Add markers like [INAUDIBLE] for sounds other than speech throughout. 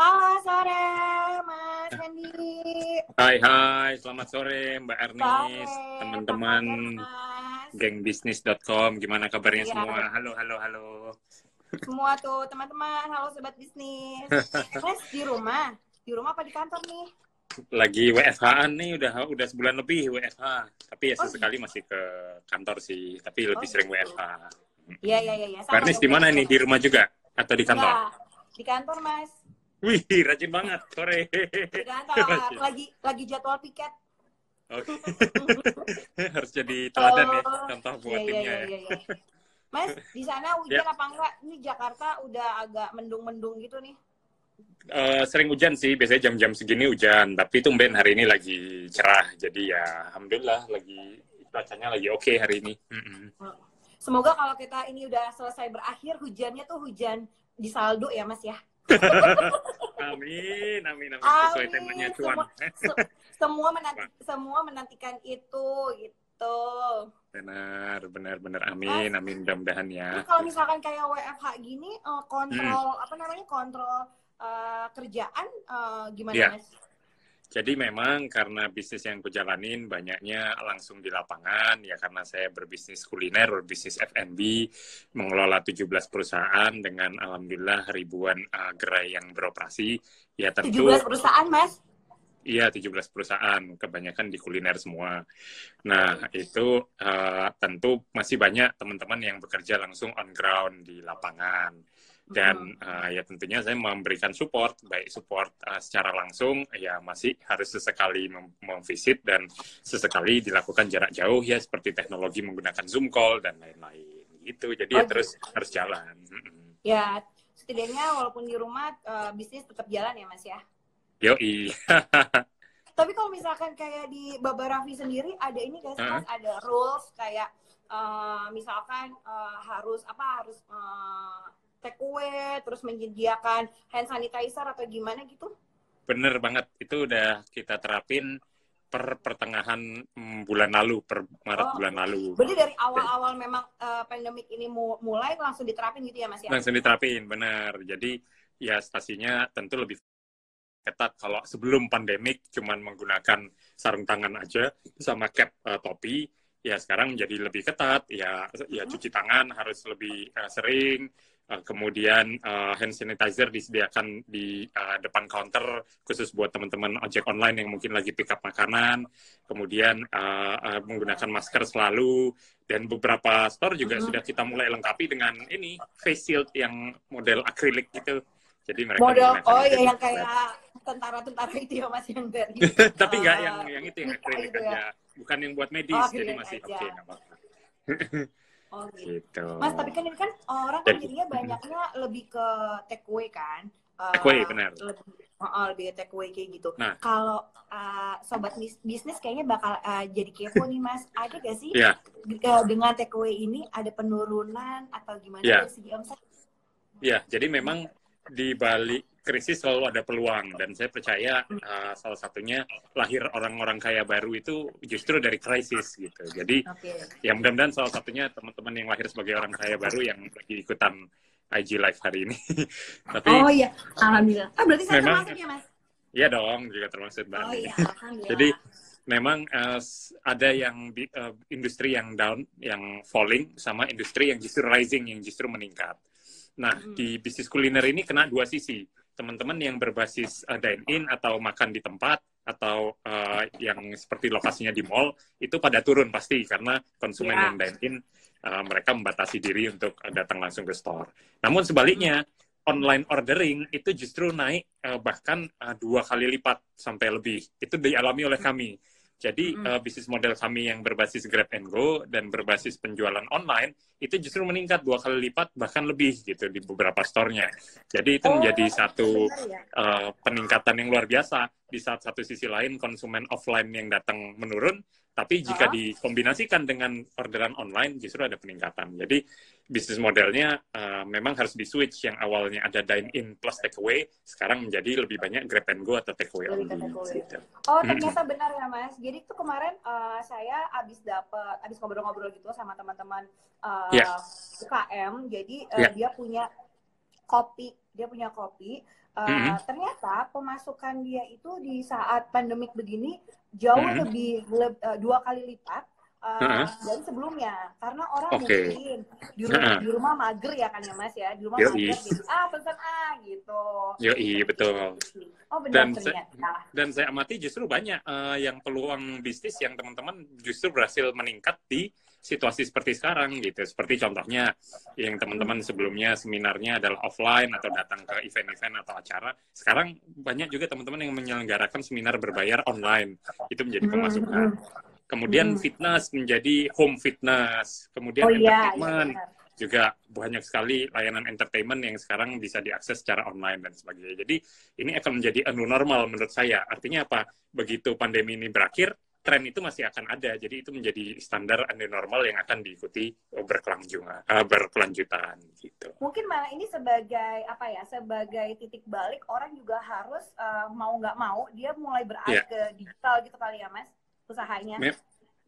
Halo sore, Mas Hendy. Hai hai, selamat sore Mbak Ernis, teman-teman gengbisnis.com, gimana kabarnya Iya. semua? Halo halo halo. Semua tuh teman-teman, halo sobat bisnis. [LAUGHS] Mas di rumah, di rumah apa di kantor nih? Lagi WFH-an nih udah udah sebulan lebih WFH, tapi ya Oh, sesekali masih ke kantor sih, tapi lebih Oh, sering gitu. WFH. Iya iya iya. iya. Mbak Ernis di mana nih? Di rumah juga atau di kantor? Ya, di kantor Mas. Wih, rajin banget sore. [LAUGHS] Rajin. lagi lagi jadwal piket. Oke. [LAUGHS] Harus jadi teladan ya, Oh, contoh Iya buat iya timnya iya ya. iya. iya. Mas, di sana [LAUGHS] hujan Ya. apa enggak? Ini Jakarta udah agak mendung-mendung gitu nih. Eh, sering hujan sih, biasanya jam-jam segini hujan. Tapi tumben hari ini lagi cerah. Jadi ya, alhamdulillah lagi cuacanya lagi oke hari ini. Mm-mm. Semoga kalau kita ini udah selesai berakhir, hujannya tuh hujan di saldo ya Mas ya. [LAUGHS] Amin, amin, amin. Sesuai temanya cuan. Semua, se- semua menanti, semua menantikan itu gitu. Benar, benar, benar. Amin, amin. Mudah-mudahan ya. Kalau misalkan kayak WFH gini, eh, kontrol Hmm. apa namanya kontrol eh, kerjaan eh, gimana Iya. Mas? Jadi memang karena bisnis yang kujalanin banyaknya langsung di lapangan, ya karena saya berbisnis kuliner, berbisnis F&B, mengelola 17 perusahaan dengan alhamdulillah ribuan uh, gerai yang beroperasi. Ya tentu 17 perusahaan Mas. Iya, 17 perusahaan, kebanyakan di kuliner semua. Nah, itu eh, tentu masih banyak teman-teman yang bekerja langsung on ground di lapangan. Dan eh, ya tentunya saya memberikan support, baik support eh, secara langsung, ya masih harus sesekali mem- memvisit dan sesekali dilakukan jarak jauh ya, seperti teknologi menggunakan Zoom call dan lain-lain. Gitu, jadi ya Oh, terus harus jalan. Ya, setidaknya walaupun di rumah eh, bisnis tetap jalan ya Mas ya. Yoi. [LAUGHS] Tapi kalau misalkan kayak di Baba Raffi sendiri ada ini guys, Hah? Mas, ada rules kayak eh, misalkan eh, harus apa harus eh, take away, terus menyediakan hand sanitizer atau gimana gitu? Bener banget, itu udah kita terapin per pertengahan mm, bulan lalu, per Maret Oh. bulan lalu. Berarti dari awal-awal memang eh, pandemik ini mu- mulai langsung diterapin gitu ya Mas ya? Langsung diterapin, bener. Jadi ya stasinya tentu lebih ketat kalau sebelum pandemik cuman menggunakan sarung tangan aja sama cap eh, topi, ya sekarang menjadi lebih ketat. Ya ya Mhm. cuci tangan harus lebih eh, sering. Eh, kemudian eh, hand sanitizer disediakan di eh, depan counter khusus buat teman-teman ojek online yang mungkin lagi pick up makanan. Kemudian eh, eh, menggunakan masker selalu dan beberapa store juga Mhm. sudah kita mulai lengkapi dengan ini face shield yang model akrilik gitu. Jadi mereka Model, oh iya yang kayak tentara-tentara itu ya Mas yang [LAUGHS] dari tapi nggak eh, yang yang itu yang [LAUGHS] akrilik gitu ya. aja, bukan yang buat medis, Oh, jadi masih oke apa-apa. [LAUGHS] Oh gitu. Gitu. Mas, tapi kan ini kan orang kan Jadi- jadinya banyaknya lebih ke take away kan? Eh, Take away, benar. Lebih, oh, lebih ke take away kayak gitu. Nah. Kalau eh, sobat bis- bisnis kayaknya bakal eh, jadi kepo nih Mas. Ada gak sih Iya. eh, dengan take away ini ada penurunan atau gimana Iya. dari segi omset? Ya, jadi memang di balik krisis selalu ada peluang dan saya percaya uh, salah satunya lahir orang-orang kaya baru itu justru dari krisis gitu. Jadi Oke. ya mudah-mudahan salah satunya teman-teman yang lahir sebagai orang kaya baru yang lagi ikutan IG live hari ini. [LAUGHS] Tapi Oh iya, alhamdulillah. Ah berarti saya Memang- termasuk ya Mas? ya dong juga termasuk Mbak Oh iya, [LAUGHS] alhamdulillah. Jadi memang s- ada yang bi- eh, industri yang down, yang falling, sama industri yang justru rising, yang justru meningkat. Nah, Hmm. di bisnis kuliner ini kena dua sisi. Teman-teman yang berbasis eh, dine-in atau makan di tempat, atau eh, yang seperti lokasinya di mall, itu pada turun pasti, karena konsumen Ya. yang dine-in, eh, mereka membatasi diri untuk datang langsung ke store. Namun sebaliknya, online ordering itu justru naik eh, bahkan eh, dua kali lipat sampai lebih. Itu dialami oleh kami. Jadi Mm. eh, bisnis model kami yang berbasis Grab and Go dan berbasis penjualan online itu justru meningkat dua kali lipat bahkan lebih gitu di beberapa store-nya. Jadi itu Oh, menjadi satu benar ya? eh, peningkatan yang luar biasa. Di saat satu sisi lain konsumen offline yang datang menurun, tapi jika Ah. dikombinasikan dengan orderan online justru ada peningkatan. Jadi bisnis modelnya eh, memang harus di switch yang awalnya ada dine in plus take away sekarang menjadi lebih banyak grab and go atau take away Lebih ke only. take away. Gitu. Oh ternyata benar ya mas. Jadi tuh kemarin eh, saya abis dapet, abis ngobrol-ngobrol gitu sama teman-teman eh, Iya. UKM. Jadi eh, Iya. dia punya kopi, dia punya kopi uh, Mhm. ternyata pemasukan dia itu di saat pandemik begini jauh Mhm. lebih le- uh, dua kali lipat uh, Heeh. dari sebelumnya karena orang Oke. mungkin di rumah, Heeh. di rumah mager ya kan ya mas ya di rumah Yoi. mager ah pesan ah gitu Yoi, betul. oh benar Dan ternyata Dan saya amati justru banyak eh, yang peluang bisnis yang teman-teman justru berhasil meningkat di situasi seperti sekarang gitu. Seperti contohnya yang teman-teman sebelumnya seminarnya adalah offline atau datang ke event-event atau acara. Sekarang banyak juga teman-teman yang menyelenggarakan seminar berbayar online. Itu menjadi Hmm, pemasukan. Kemudian Hmm. fitness menjadi home fitness. Kemudian oh iya iya entertainment benar juga banyak sekali layanan entertainment yang sekarang bisa diakses secara online dan sebagainya. Jadi ini akan menjadi new normal menurut saya. Artinya apa? Begitu pandemi ini berakhir, tren itu masih akan ada. Jadi itu menjadi standar a new normal yang akan diikuti berkelanjutan, eh, berkelanjutan gitu. mungkin malah ini sebagai apa ya sebagai titik balik orang juga harus uh, mau nggak mau dia mulai beralih Iya. ke digital gitu kali ya mas usahanya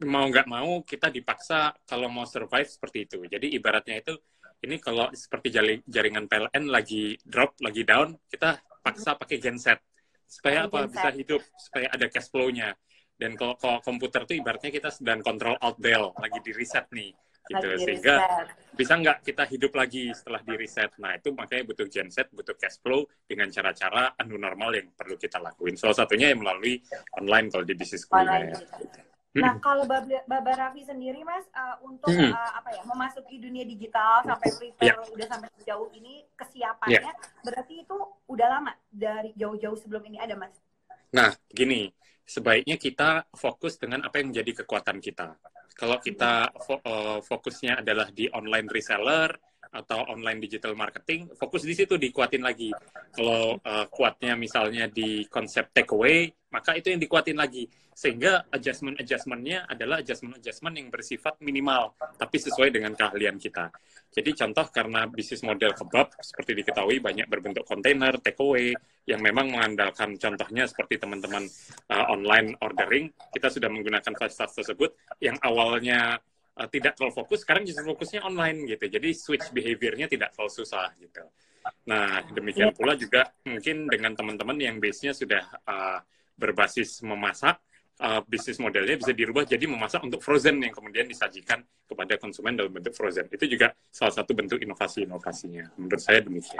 Mau nggak mau kita dipaksa kalau mau survive seperti itu. Jadi ibaratnya itu ini kalau seperti jaringan PLN lagi drop, lagi down, kita paksa pakai genset supaya apa genset. bisa hidup, supaya ada cash flow-nya. Dan kalau, kalau komputer tuh ibaratnya kita sedang kontrol alt del, lagi di reset nih, gitu. lagi Sehingga riset. bisa nggak kita hidup lagi setelah di reset. Nah itu makanya butuh genset, butuh cash flow dengan cara-cara anu normal yang perlu kita lakuin. Salah satunya yang melalui online kalau di bisnis kuliner. gitu. Nah, kalau Bab, Baba Raffi sendiri, Mas, uh, untuk Hmm. uh, apa ya, memasuki dunia digital sampai prepare udah sampai sejauh ini kesiapannya, berarti itu udah lama dari jauh-jauh sebelum ini ada, Mas. Nah, gini, sebaiknya kita fokus dengan apa yang menjadi kekuatan kita. Kalau kita eh, fokusnya adalah di online reseller atau online digital marketing, fokus di situ dikuatin lagi. Kalau eh, kuatnya misalnya di konsep takeaway, maka itu yang dikuatin lagi. Sehingga adjustment-adjustmentnya adalah adjustment-adjustment yang bersifat minimal, tapi sesuai dengan keahlian kita. Jadi contoh karena bisnis model kebab, seperti diketahui banyak berbentuk kontainer, takeaway, yang memang mengandalkan contohnya seperti teman-teman uh, online ordering, kita sudah menggunakan fasilitas tersebut yang awalnya uh, tidak terlalu fokus, sekarang justru fokusnya online gitu. Jadi switch behavior-nya tidak terlalu susah gitu. Nah, demikian pula juga mungkin dengan teman-teman yang base-nya sudah uh, berbasis memasak, uh, bisnis modelnya bisa dirubah jadi memasak untuk frozen yang kemudian disajikan kepada konsumen dalam bentuk frozen. Itu juga salah satu bentuk inovasi-inovasinya. Menurut saya demikian.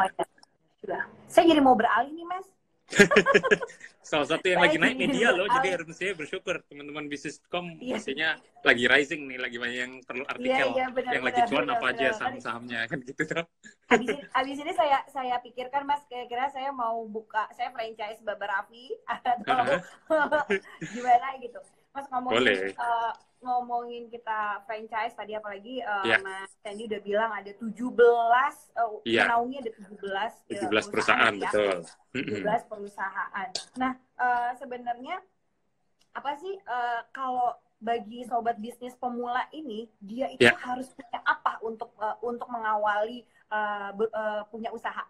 Saya jadi mau beralih nih, Mas. [LAUGHS] Salah satu yang lagi naik media loh, jadi harus saya bersyukur teman-teman bisniscom Iya. pastinya lagi rising nih, lagi banyak yang perlu artikel. iya, yang lagi cuan apa aja saham-sahamnya kan gitu tuh. Habis ini, habis ini saya saya pikirkan, Mas, kira-kira saya mau buka, saya franchise Baba Raffi [LAUGHS] atau [LAUGHS] gimana gitu. Mas ngomongin Boleh. eh, ngomongin kita franchise tadi apalagi eh, Iya. Mas Sandy udah bilang ada 17 eh, Iya. menaungi ada 17 eh, 17 perusahaan, ya. betul. Mm-mm. 17 perusahaan. Nah, eh, sebenarnya apa sih eh, kalau bagi sobat bisnis pemula ini dia itu Ya. harus punya apa untuk eh, untuk mengawali be- eh, punya usaha?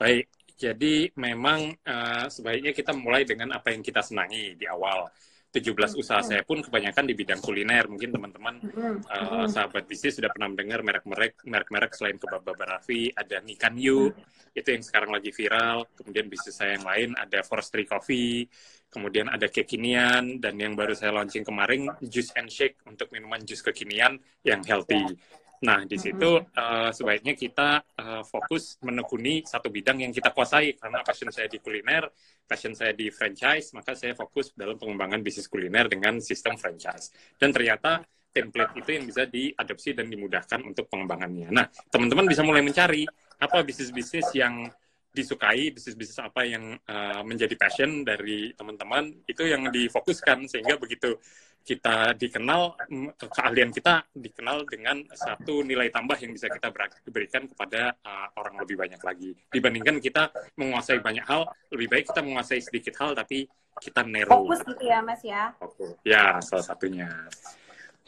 Baik, jadi memang eh, sebaiknya kita mulai dengan apa yang kita senangi di awal. 17 usaha saya pun kebanyakan di bidang kuliner. Mungkin teman-teman. Uh, sahabat bisnis sudah pernah mendengar merek-merek merek-merek selain kebab Baba Raffi, ada Nikan Yu, itu yang sekarang lagi viral. Kemudian bisnis saya yang lain ada Forestry Coffee, kemudian ada kekinian dan yang baru saya launching kemarin Juice and Shake untuk minuman jus kekinian yang healthy. Nah, di situ uh, sebaiknya kita uh, fokus menekuni satu bidang yang kita kuasai karena passion saya di kuliner, passion saya di franchise, maka saya fokus dalam pengembangan bisnis kuliner dengan sistem franchise. Dan ternyata template itu yang bisa diadopsi dan dimudahkan untuk pengembangannya. Nah, teman-teman bisa mulai mencari apa bisnis-bisnis yang disukai, bisnis-bisnis apa yang uh, menjadi passion dari teman-teman, itu yang difokuskan sehingga begitu kita dikenal, mm, keahlian kita dikenal dengan satu nilai tambah yang bisa kita ber- berikan kepada uh, orang lebih banyak lagi. Dibandingkan kita menguasai banyak hal, lebih baik kita menguasai sedikit hal tapi kita narrow. Fokus gitu ya, Mas ya. Fokus. Ya, salah satunya.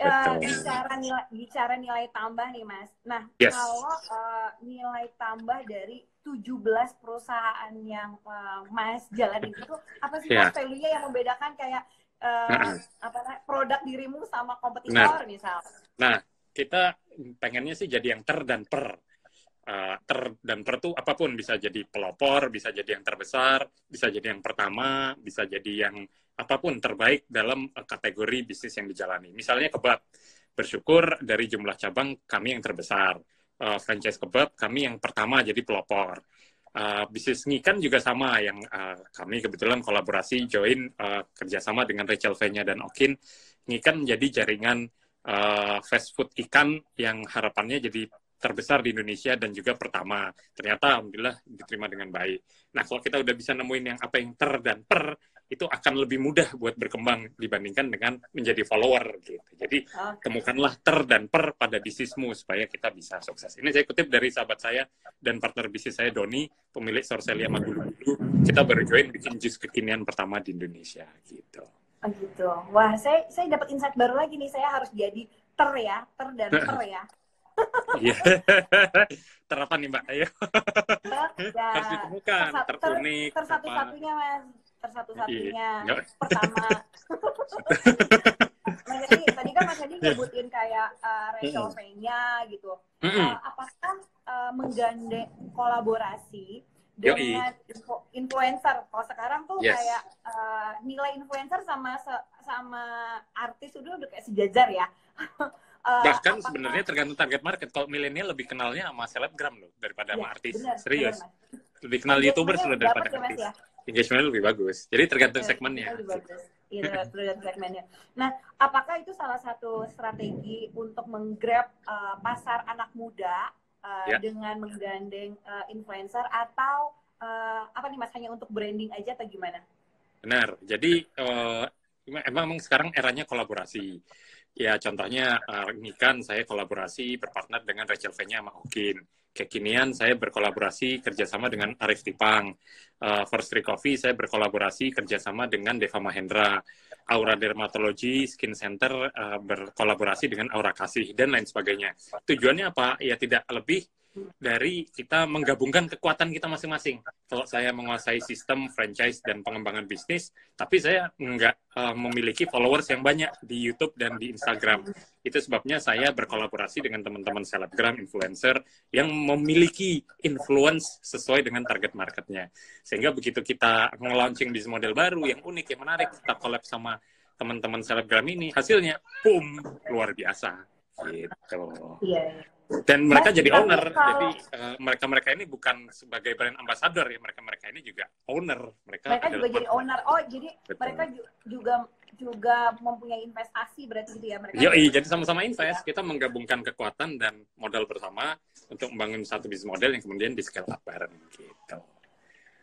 Betul. bicara nilai bicara nilai tambah nih, Mas. Nah, Yes. kalau eh, nilai tambah dari 17 perusahaan yang eh, Mas jalanin itu apa sih. Mas value-nya yang membedakan kayak eh, Nah. apa produk dirimu sama kompetitor misal? Nah, kita pengennya sih jadi yang ter dan per. uh, ter dan per itu apa pun bisa jadi pelopor, bisa jadi yang terbesar, bisa jadi yang pertama, bisa jadi yang apa pun terbaik dalam uh, kategori bisnis yang dijalani. Misalnya kebab, bersyukur dari jumlah cabang kami yang terbesar. Uh, franchise kebab kami yang pertama jadi pelopor. Uh, bisnis ngikan juga sama yang uh, kami kebetulan kolaborasi join uh, kerjasama dengan Rachel V-nya dan Okin ngikan jadi jaringan uh, fast food ikan yang harapannya jadi terbesar di Indonesia dan juga pertama ternyata alhamdulillah diterima dengan baik. Nah kalau kita udah bisa nemuin yang apa yang ter dan per itu akan lebih mudah buat berkembang dibandingkan dengan menjadi follower gitu. Jadi okay. temukanlah ter dan per pada bisnismu supaya kita bisa sukses. Ini saya kutip dari sahabat saya dan partner bisnis saya Doni, pemilik Sorcelia Magulu-Gulu. Kita baru join bikin jus kekinian pertama di Indonesia gitu. Oh gitu. Wah, saya saya dapat insight baru lagi nih. Saya harus jadi ter ya, ter dan per ya. [LAUGHS] Iya. [LAUGHS] Terapan nih Mbak, ayo. Ya, Harus ditemukan, ter, ter, ter satu-satunya Mas tersatu-satunya iya. pertama [LAUGHS] Mas Edi, tadi kan Mas Edi nyebutin kayak uh, Rachel V-nya gitu. Mm -hmm. uh, apakah uh, menggandeng kolaborasi dengan info, influencer? Kalau sekarang tuh yes. kayak uh, nilai influencer sama sama artis udah udah kayak sejajar ya. [LAUGHS] uh, Bahkan sebenarnya tergantung target market. Kalau milenial lebih kenalnya sama selebgram loh daripada ya, sama artis. Bener, Serius. Bener, lebih kenal youtuber sudah daripada artis. Ya? engagementnya lebih bagus. Jadi tergantung segmennya. Iya, tergantung segmennya. Nah, apakah itu salah satu strategi untuk menggrab uh, pasar anak muda uh, ya. dengan menggandeng uh, influencer atau uh, apa nih mas hanya untuk branding aja atau gimana? Benar. Jadi uh, emang sekarang eranya kolaborasi. Ya contohnya uh, ini kan saya kolaborasi berpartner dengan Rachel V-nya sama Okin kekinian saya berkolaborasi kerjasama dengan Arif Tipang. Uh, First Tree Coffee saya berkolaborasi kerjasama dengan Deva Mahendra. Aura Dermatology Skin Center uh, berkolaborasi dengan Aura Kasih dan lain sebagainya. Tujuannya apa? Ya tidak lebih dari kita menggabungkan kekuatan kita masing-masing. Kalau saya menguasai sistem franchise dan pengembangan bisnis, tapi saya nggak uh, memiliki followers yang banyak di YouTube dan di Instagram. Itu sebabnya saya berkolaborasi dengan teman-teman selebgram, influencer yang memiliki influence sesuai dengan target marketnya. Sehingga begitu kita nge-launching bisnis model baru yang unik, yang menarik, kita collab sama teman-teman selebgram ini, hasilnya, boom, luar biasa. Gitu. Iya, iya dan mereka Mas, jadi owner. kalau... jadi uh, mereka mereka ini bukan sebagai brand ambassador ya. Mereka mereka ini juga owner. Mereka mereka juga jadi owner. Oh jadi Betul. mereka juga juga mempunyai investasi berarti gitu ya mereka? Yo, iya jadi sama-sama invest. Ya. kita menggabungkan kekuatan dan modal bersama untuk membangun satu bisnis model yang kemudian di scale up bareng gitu.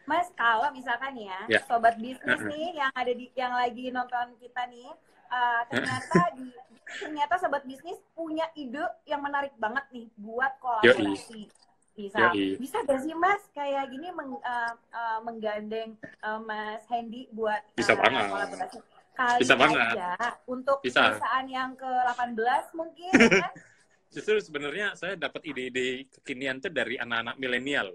Mas, kalau misalkan ya, ya. sobat bisnis nih yang ada di yang lagi nonton kita nih, uh, [LAUGHS] ternyata di ternyata sobat bisnis punya ide yang menarik banget nih buat kolaborasi. Bisa, Yoi. bisa gak sih Mas kayak gini meng, uh, uh, menggandeng uh, Mas Hendy buat bisa uh, banget. kolaborasi? Kali bisa banget. aja untuk bisa. perusahaan yang ke-18 mungkin [LAUGHS] kan? Justru sebenarnya saya dapat ide-ide kekinian tuh dari anak-anak milenial.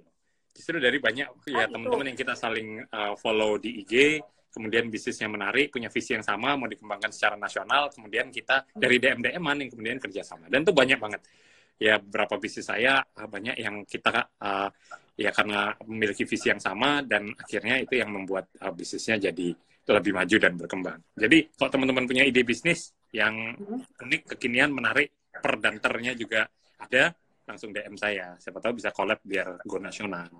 Justru dari banyak ya oh, teman-teman yang kita saling uh, follow di IG, kemudian bisnisnya menarik, punya visi yang sama, mau dikembangkan secara nasional, kemudian kita dari DM-DM-an yang kemudian kerjasama. Dan itu banyak banget. Ya, beberapa bisnis saya eh, banyak yang kita uh, ya karena memiliki visi yang sama dan akhirnya itu yang membuat uh, bisnisnya jadi lebih maju dan berkembang. Jadi kalau teman-teman punya ide bisnis yang unik, kekinian, menarik, per dan ternya juga ada, langsung DM saya. Siapa tahu bisa collab biar go nasional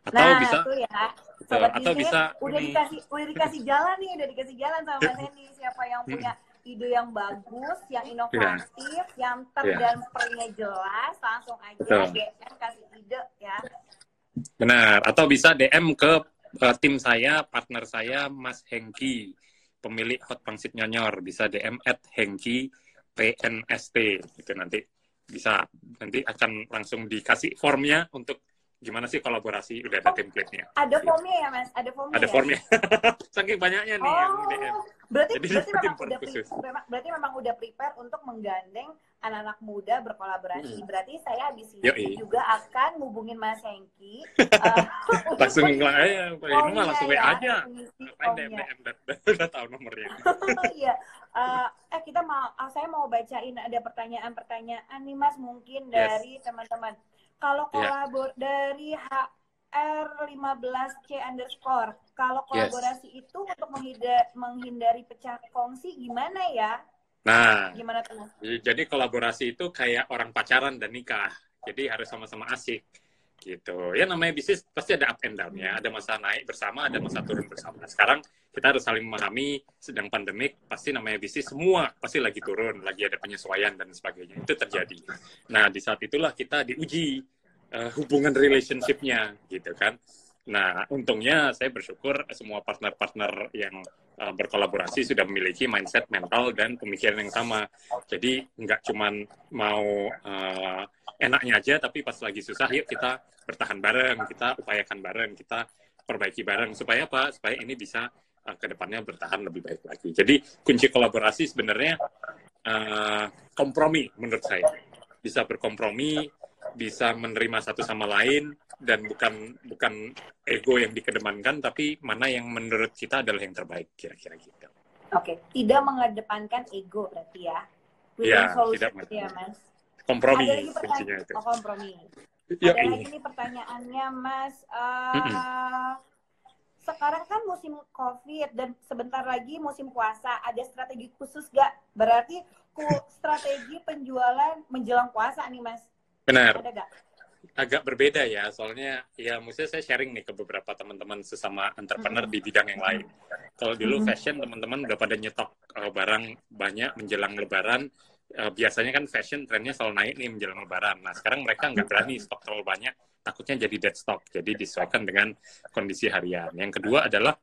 atau nah, bisa itu ya. Sobat atau bisa udah ini. dikasih udah dikasih jalan nih udah dikasih jalan sama Mas Hendy siapa yang punya ide yang bagus yang inovatif yeah. yang ter yeah. dan pernya jelas langsung aja Betul. DM kasih ide ya benar atau bisa DM ke uh, tim saya partner saya Mas Hengki pemilik Hot Pangsit Nyonyor bisa DM at Hengki PNST itu nanti bisa nanti akan langsung dikasih formnya untuk gimana sih kolaborasi udah ada oh, template-nya. Ada formnya ya mas, ada formnya. Ada ya? formnya. [LAUGHS] Saking banyaknya nih oh, yang DM. Berarti Jadi, berarti memang udah khusus. berarti memang udah prepare untuk menggandeng anak-anak muda berkolaborasi. Hmm. Berarti saya habis ini Yoi. juga akan hubungin Mas Hengki. uh, [LAUGHS] [LAUGHS] langsung ya, ini mah langsung WA aja. Ngapain DM DM udah tahu nomornya. Iya. uh, eh kita mau, saya mau bacain ada pertanyaan-pertanyaan nih Mas mungkin dari teman-teman. Kalau ya. kolabor yeah. dari HR15C underscore, kalau kolaborasi yes. itu untuk menghindari, menghindari pecah kongsi gimana ya? Nah, gimana tuh? Jadi kolaborasi itu kayak orang pacaran dan nikah. Jadi harus sama-sama asik gitu ya namanya bisnis pasti ada up and down ya ada masa naik bersama ada masa turun bersama sekarang kita harus saling memahami sedang pandemik pasti namanya bisnis semua pasti lagi turun lagi ada penyesuaian dan sebagainya. Itu terjadi. Nah di saat itulah kita diuji uh, hubungan relationshipnya gitu kan. Nah untungnya saya bersyukur semua partner-partner yang uh, berkolaborasi sudah memiliki mindset mental dan pemikiran yang sama. Jadi nggak cuman mau uh, enaknya aja tapi pas lagi susah yuk kita bertahan bareng kita upayakan bareng kita perbaiki bareng. Supaya apa? Supaya ini bisa uh, ke depannya bertahan lebih baik lagi jadi kunci kolaborasi sebenarnya uh, kompromi menurut saya bisa berkompromi bisa menerima satu sama lain dan bukan bukan ego yang dikedepankan tapi mana yang menurut kita adalah yang terbaik kira-kira gitu. Oke, tidak mengedepankan ego berarti ya. Iya, tidak ya, Mas kompromi ada lagi kuncinya itu. Oh, kompromi. Ya, ada lagi nih pertanyaannya Mas. Uh, sekarang kan musim COVID dan sebentar lagi musim puasa. Ada strategi khusus gak? Berarti ku strategi penjualan menjelang puasa nih Mas. Benar. Ada gak? agak berbeda ya, soalnya ya maksudnya saya sharing nih ke beberapa teman-teman sesama entrepreneur di bidang yang lain. Kalau dulu fashion teman-teman udah pada nyetok uh, barang banyak menjelang lebaran, uh, biasanya kan fashion trennya selalu naik nih menjelang lebaran. Nah sekarang mereka nggak berani stok terlalu banyak, takutnya jadi dead stock. Jadi disesuaikan dengan kondisi harian. Yang kedua adalah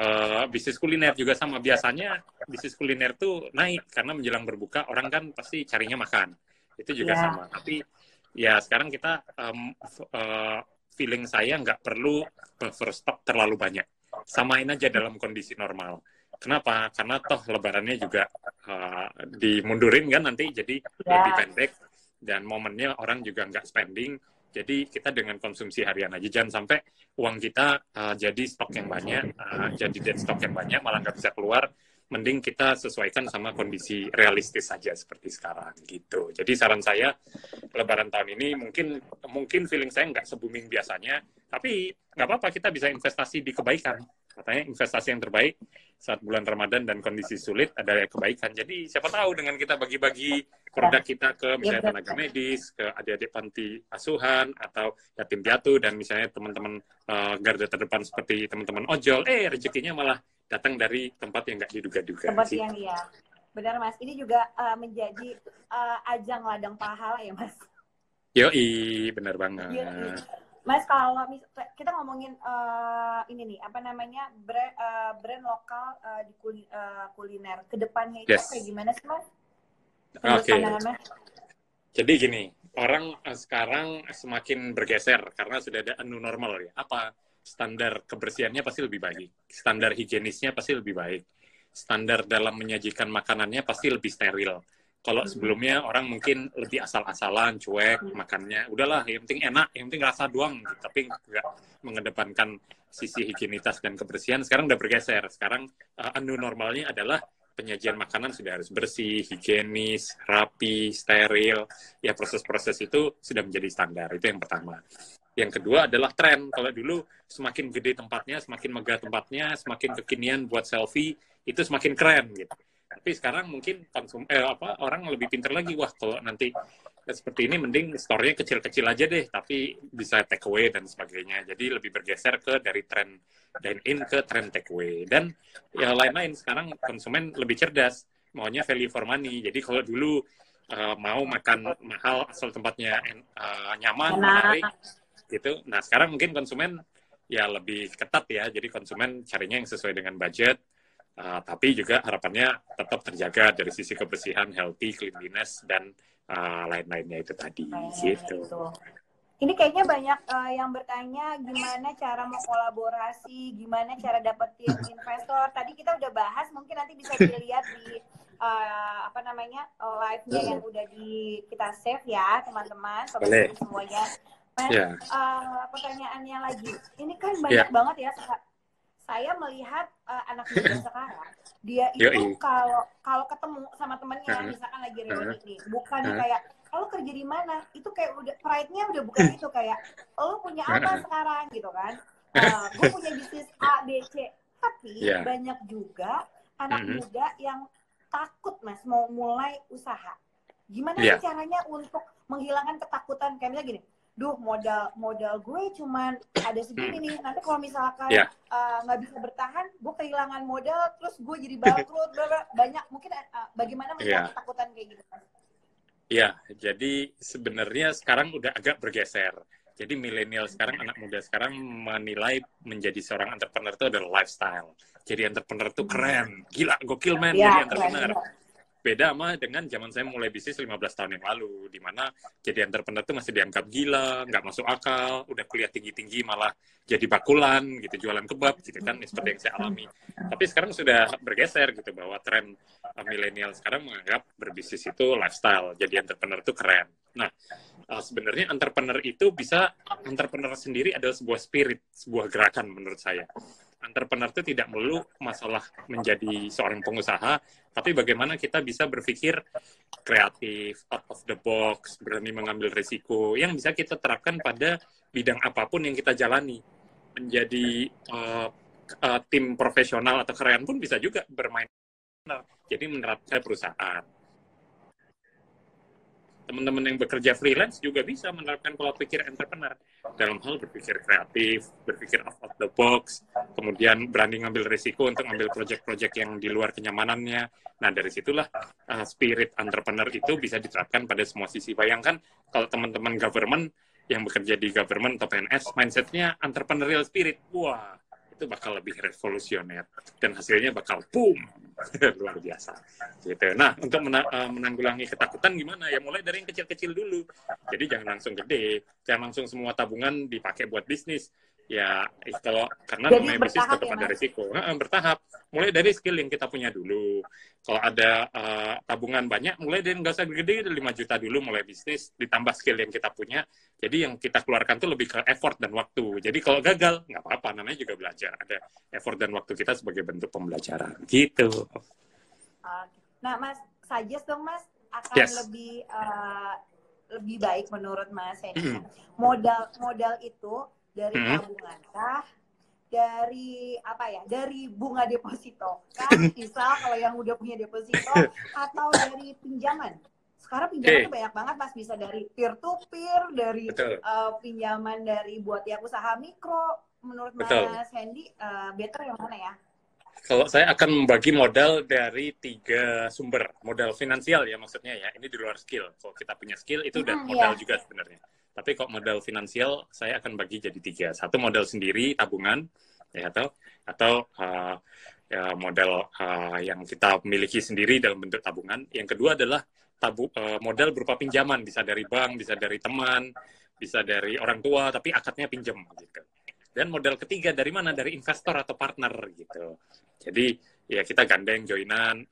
uh, bisnis kuliner juga sama. Biasanya bisnis kuliner tuh naik karena menjelang berbuka orang kan pasti carinya makan. Itu juga yeah. sama. Tapi ya sekarang kita um, uh, feeling saya nggak perlu buffer stock terlalu banyak. Samain aja dalam kondisi normal Kenapa? Karena toh lebarannya juga uh, dimundurin kan nanti jadi yeah. lebih pendek dan momennya orang juga nggak spending. Jadi kita dengan konsumsi harian aja jangan sampai uang kita uh, jadi stok yang banyak, uh, jadi dead stok yang banyak malah nggak bisa keluar. Mending kita sesuaikan sama kondisi realistis saja seperti sekarang gitu. Jadi saran saya Lebaran tahun ini mungkin mungkin feeling saya nggak se booming biasanya, tapi nggak apa-apa kita bisa investasi di kebaikan Katanya investasi yang terbaik saat bulan Ramadan dan kondisi sulit ada kebaikan. Jadi siapa tahu dengan kita bagi-bagi produk kita ke misalnya iya, tenaga medis, ke adik-adik panti asuhan atau yatim piatu dan misalnya teman-teman uh, garda terdepan seperti teman-teman ojol, eh rezekinya malah datang dari tempat yang nggak diduga-duga. Tempat sih. yang iya. Benar Mas, ini juga uh, menjadi uh, ajang ladang pahala ya Mas. Yoi, benar banget. Yoi. Mas kalau kita ngomongin uh, ini nih apa namanya brand uh, brand lokal uh, di kuliner, uh, kuliner ke depannya itu yes. kayak gimana sih mas? Oke. Okay. Jadi gini orang sekarang semakin bergeser karena sudah ada new normal ya. Apa standar kebersihannya pasti lebih baik, standar higienisnya pasti lebih baik, standar dalam menyajikan makanannya pasti lebih steril kalau hmm. sebelumnya orang mungkin lebih asal-asalan, cuek hmm. makannya, udahlah, yang penting enak, yang penting rasa doang, gitu. tapi nggak mengedepankan sisi higienitas dan kebersihan. Sekarang udah bergeser. Sekarang uh, anu normalnya adalah penyajian makanan sudah harus bersih, higienis, rapi, steril. Ya proses-proses itu sudah menjadi standar. Itu yang pertama. Yang kedua adalah tren. Kalau dulu semakin gede tempatnya, semakin megah tempatnya, semakin kekinian buat selfie, itu semakin keren gitu tapi sekarang mungkin konsum eh apa orang lebih pinter lagi. Wah kalau nanti seperti ini mending store-nya kecil-kecil aja deh. Tapi bisa take away dan sebagainya. Jadi lebih bergeser ke dari tren dine in ke tren take away. Dan ya lain-lain sekarang konsumen lebih cerdas. Maunya value for money. Jadi kalau dulu uh, mau makan mahal asal tempatnya uh, nyaman menarik gitu. Nah sekarang mungkin konsumen ya lebih ketat ya. Jadi konsumen carinya yang sesuai dengan budget Uh, tapi juga harapannya tetap terjaga dari sisi kebersihan, healthy, cleanliness, dan uh, lain-lainnya itu tadi. Nah, gitu. Itu. Ini kayaknya banyak uh, yang bertanya gimana cara mau kolaborasi, gimana cara dapetin [LAUGHS] investor. Tadi kita udah bahas, mungkin nanti bisa dilihat di uh, apa namanya live-nya yang udah di kita save ya teman-teman, semuanya. Mas, yeah. uh, pertanyaannya lagi, ini kan banyak yeah. banget ya saya melihat uh, anak muda [LAUGHS] sekarang dia itu kalau kalau ketemu sama temennya misalkan lagi reuni nih bukan kayak lo kerja di mana? Itu kayak udah pride-nya udah bukan itu kayak lo punya apa sekarang? Gitu kan. Uh, gue punya bisnis A B C. Tapi yeah. banyak juga anak mm -hmm. muda yang takut mas mau mulai usaha. Gimana yeah. sih caranya untuk menghilangkan ketakutan? Kayak misalnya gini duh modal modal gue cuman ada segini nih nanti kalau misalkan yeah. uh, nggak bisa bertahan gue kehilangan modal terus gue jadi bangkrut banyak mungkin uh, bagaimana menghilangkan yeah. ketakutan kayak gitu Iya, jadi sebenarnya sekarang udah agak bergeser. Jadi milenial sekarang, anak muda sekarang menilai menjadi seorang entrepreneur itu adalah lifestyle. Jadi entrepreneur itu keren, gila, gokil man ya, jadi entrepreneur. Keren, ya beda sama dengan zaman saya mulai bisnis 15 tahun yang lalu di mana jadi entrepreneur itu masih dianggap gila nggak masuk akal udah kuliah tinggi tinggi malah jadi bakulan gitu jualan kebab gitu kan seperti yang saya alami. Tapi sekarang sudah bergeser gitu bahwa tren uh, milenial sekarang menganggap berbisnis itu lifestyle jadi entrepreneur itu keren. Nah uh, sebenarnya entrepreneur itu bisa entrepreneur sendiri adalah sebuah spirit sebuah gerakan menurut saya entrepreneur itu tidak melulu masalah menjadi seorang pengusaha, tapi bagaimana kita bisa berpikir kreatif, out of the box, berani mengambil risiko, yang bisa kita terapkan pada bidang apa pun yang kita jalani. Menjadi uh, uh, tim profesional atau keren pun bisa juga bermain. Jadi menerapkan perusahaan teman-teman yang bekerja freelance juga bisa menerapkan pola pikir entrepreneur dalam hal berpikir kreatif, berpikir out of the box, kemudian berani ngambil risiko untuk ngambil project-project yang di luar kenyamanannya. Nah, dari situlah uh, spirit entrepreneur itu bisa diterapkan pada semua sisi. Bayangkan kalau teman-teman government yang bekerja di government atau PNS, mindsetnya entrepreneurial spirit. Wah, itu bakal lebih revolusioner dan hasilnya bakal boom. [LAUGHS] Luar biasa. Gitu. Nah untuk mena uh, menanggulangi ketakutan gimana? Ya mulai dari yang kecil-kecil dulu. Jadi jangan langsung gede jangan langsung semua tabungan dipakai buat bisnis ya kalau karena Jadi namanya bisnis tetap ya, ada risiko. Nah, bertahap. Mulai dari skill yang kita punya dulu. Kalau ada uh, tabungan banyak mulai dari nggak usah gede 5 juta dulu mulai bisnis ditambah skill yang kita punya. Jadi yang kita keluarkan tuh lebih ke effort dan waktu. Jadi kalau gagal nggak apa-apa namanya juga belajar. Ada effort dan waktu kita sebagai bentuk pembelajaran. Gitu. Nah mas suggest dong mas akan yes. lebih uh, lebih baik menurut mas ini modal modal itu dari hmm. tabungan kah dari apa ya dari bunga deposito. Kan [LAUGHS] misal kalau yang udah punya deposito [LAUGHS] atau dari pinjaman. Sekarang pinjaman okay. banyak banget mas. Bisa dari peer to peer dari uh, pinjaman dari buat yang usaha mikro. Menurut Betul. mas Hendy uh, better yang mana ya? Kalau saya akan membagi modal dari tiga sumber. Modal finansial ya maksudnya ya. Ini di luar skill. Kalau kita punya skill itu udah hmm, modal yeah. juga sebenarnya tapi kok modal finansial saya akan bagi jadi tiga. Satu modal sendiri tabungan, ya atau atau uh, ya, modal uh, yang kita miliki sendiri dalam bentuk tabungan. Yang kedua adalah tabu uh, modal berupa pinjaman, bisa dari bank, bisa dari teman, bisa dari orang tua, tapi akadnya pinjam gitu. Dan modal ketiga dari mana? Dari investor atau partner gitu. Jadi ya kita gandeng joinan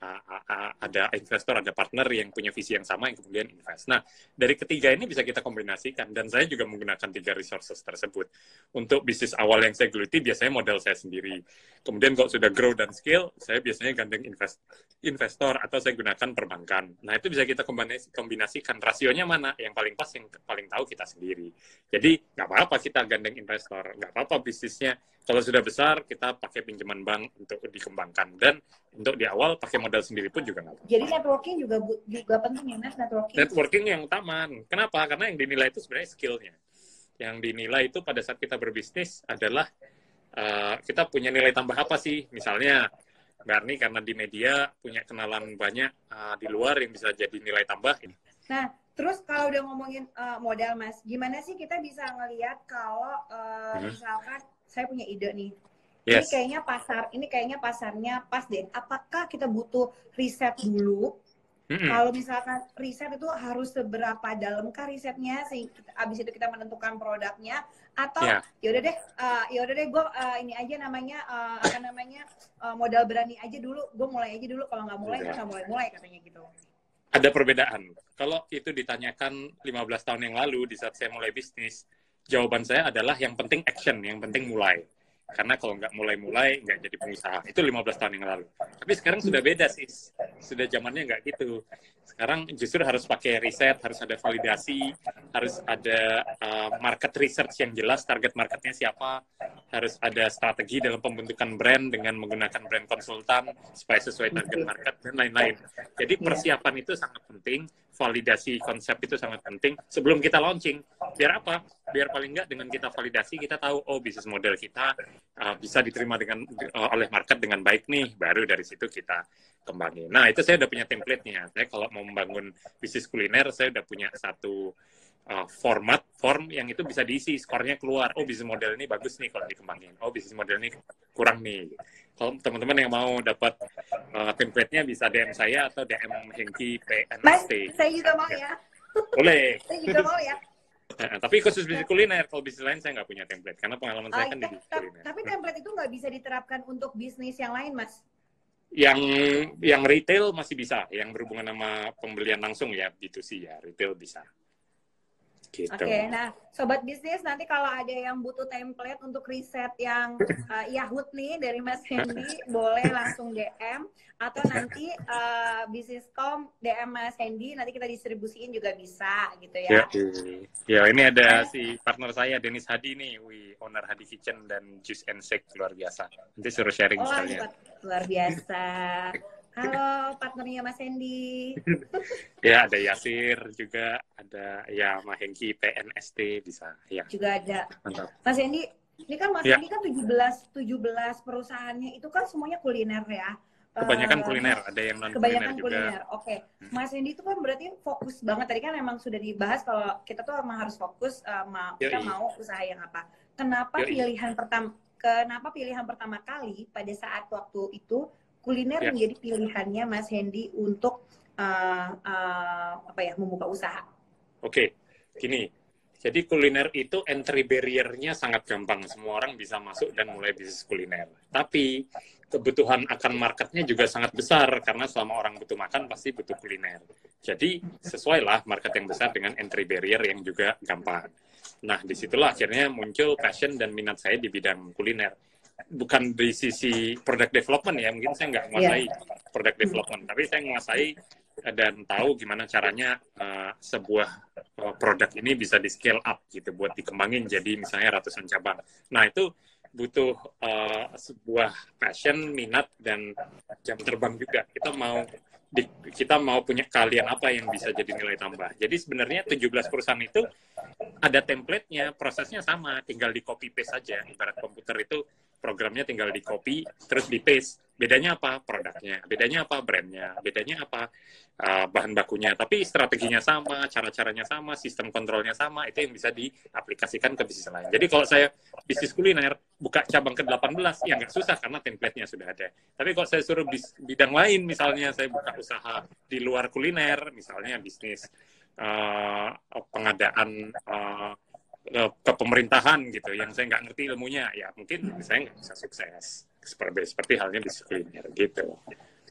ada investor ada partner yang punya visi yang sama yang kemudian invest. Nah dari ketiga ini bisa kita kombinasikan dan saya juga menggunakan tiga resources tersebut. Untuk bisnis awal yang saya geluti biasanya modal saya sendiri. Kemudian kalau sudah grow dan scale saya biasanya gandeng invest investor atau saya gunakan perbankan. Nah itu bisa kita kombinasikan rasionya mana? Yang paling pas yang paling tahu kita sendiri. Jadi nggak apa-apa kita gandeng investor nggak apa-apa bisnisnya kalau sudah besar kita pakai pinjaman bank untuk dikembangkan dan untuk di awal pakai modal sendiri pun juga nggak apa Jadi networking juga juga penting ya mas networking. Networking yang utama. Kenapa? Karena yang dinilai itu sebenarnya skillnya. Yang dinilai itu pada saat kita berbisnis adalah uh, kita punya nilai tambah apa sih? Misalnya Garni karena di media punya kenalan banyak uh, di luar yang bisa jadi nilai tambah. Nah, terus kalau udah ngomongin uh, modal mas, gimana sih kita bisa ngelihat kalau uh, hmm. misalkan saya punya ide nih. Yes. Ini kayaknya pasar, ini kayaknya pasarnya pas deh. Apakah kita butuh riset dulu? Mm-hmm. Kalau misalkan riset itu harus seberapa dalamkah risetnya sehingga abis itu kita menentukan produknya atau yeah. ya udah deh, uh, ya udah deh gue uh, ini aja namanya uh, apa namanya uh, modal berani aja dulu, gue mulai aja dulu. Kalau nggak mulai, yeah. nggak mulai-mulai katanya gitu. Ada perbedaan. Kalau itu ditanyakan 15 tahun yang lalu di saat saya mulai bisnis, jawaban saya adalah yang penting action, yang penting mulai. Karena kalau nggak mulai-mulai nggak jadi pengusaha itu 15 tahun yang lalu tapi sekarang sudah beda sih sudah zamannya nggak gitu sekarang justru harus pakai riset harus ada validasi harus ada uh, market research yang jelas target marketnya siapa harus ada strategi dalam pembentukan brand dengan menggunakan brand konsultan supaya sesuai target market dan lain-lain jadi iya. persiapan itu sangat penting validasi konsep itu sangat penting sebelum kita launching. Biar apa? Biar paling nggak dengan kita validasi kita tahu oh bisnis model kita uh, bisa diterima dengan uh, oleh market dengan baik nih. Baru dari situ kita kembangin. Nah itu saya udah punya template-nya. Saya kalau mau membangun bisnis kuliner saya udah punya satu uh, format form yang itu bisa diisi skornya keluar. Oh bisnis model ini bagus nih kalau dikembangin. Oh bisnis model ini kurang nih. Kalau teman-teman yang mau dapat uh, template-nya bisa DM saya atau DM Hengki PNST Mas, saya juga mau ya. Boleh. Saya juga mau ya Nah, tapi khusus bisnis kuliner, kalau bisnis lain saya nggak punya template karena pengalaman saya kan di bisnis kuliner. Tapi template itu nggak bisa diterapkan untuk bisnis yang lain, mas? Yang yang retail masih bisa, yang berhubungan sama pembelian langsung ya B2C ya, retail bisa. Gitu. Oke, okay, nah sobat bisnis nanti kalau ada yang butuh template untuk riset yang uh, [LAUGHS] Yahut nih dari Mas Hendy boleh langsung DM atau nanti uh, bisniscom DM Mas Hendy nanti kita distribusiin juga bisa gitu ya. Ya, ya ini ada si partner saya Denis Hadi nih, wi owner Hadi Kitchen dan Juice and Shake luar biasa. Nanti suruh sharing oh, sekalian. Luar biasa. Halo partnernya Mas Hendy. [LAUGHS] ya ada Yasir juga, ada ya Mas Hengki PNST bisa. Ya. Juga ada. Mantap. Mas Hendy, ini kan Mas ya. Hendy kan 17 17 perusahaannya itu kan semuanya kuliner ya. Kebanyakan uh, kuliner, ada yang non kuliner juga. kuliner. Oke. Okay. Hmm. Mas Hendy itu kan berarti fokus banget tadi kan memang sudah dibahas kalau kita tuh memang harus fokus uh, mau kita mau usaha yang apa. Kenapa Yoi. pilihan pertama kenapa pilihan pertama kali pada saat waktu itu kuliner ya. menjadi pilihannya Mas Hendy untuk uh, uh, apa ya membuka usaha. Oke, gini. Jadi kuliner itu entry barrier-nya sangat gampang. Semua orang bisa masuk dan mulai bisnis kuliner. Tapi kebutuhan akan marketnya juga sangat besar karena selama orang butuh makan pasti butuh kuliner. Jadi sesuailah market yang besar dengan entry barrier yang juga gampang. Nah di situlah akhirnya muncul passion dan minat saya di bidang kuliner bukan di sisi product development ya mungkin saya nggak menguasai yeah. product development tapi saya menguasai dan tahu gimana caranya uh, sebuah uh, produk ini bisa di scale up gitu buat dikembangin jadi misalnya ratusan cabang nah itu butuh uh, sebuah passion minat dan jam terbang juga kita mau di, kita mau punya kalian apa yang bisa jadi nilai tambah. Jadi sebenarnya 17 perusahaan itu ada template-nya, prosesnya sama, tinggal di copy paste saja. Ibarat komputer itu programnya tinggal di copy terus di paste. Bedanya apa? Produknya. Bedanya apa? Brandnya. Bedanya apa? Uh, bahan bakunya. Tapi strateginya sama cara caranya sama sistem kontrolnya sama itu yang bisa diaplikasikan ke bisnis lain. Jadi kalau saya bisnis kuliner buka cabang ke 18 ya nggak susah karena template-nya sudah ada. Tapi kalau saya suruh bis, bidang lain misalnya saya buka usaha di luar kuliner misalnya bisnis uh, pengadaan uh, ke pemerintahan gitu yang saya nggak ngerti ilmunya ya mungkin saya nggak bisa sukses seperti seperti halnya di kuliner gitu.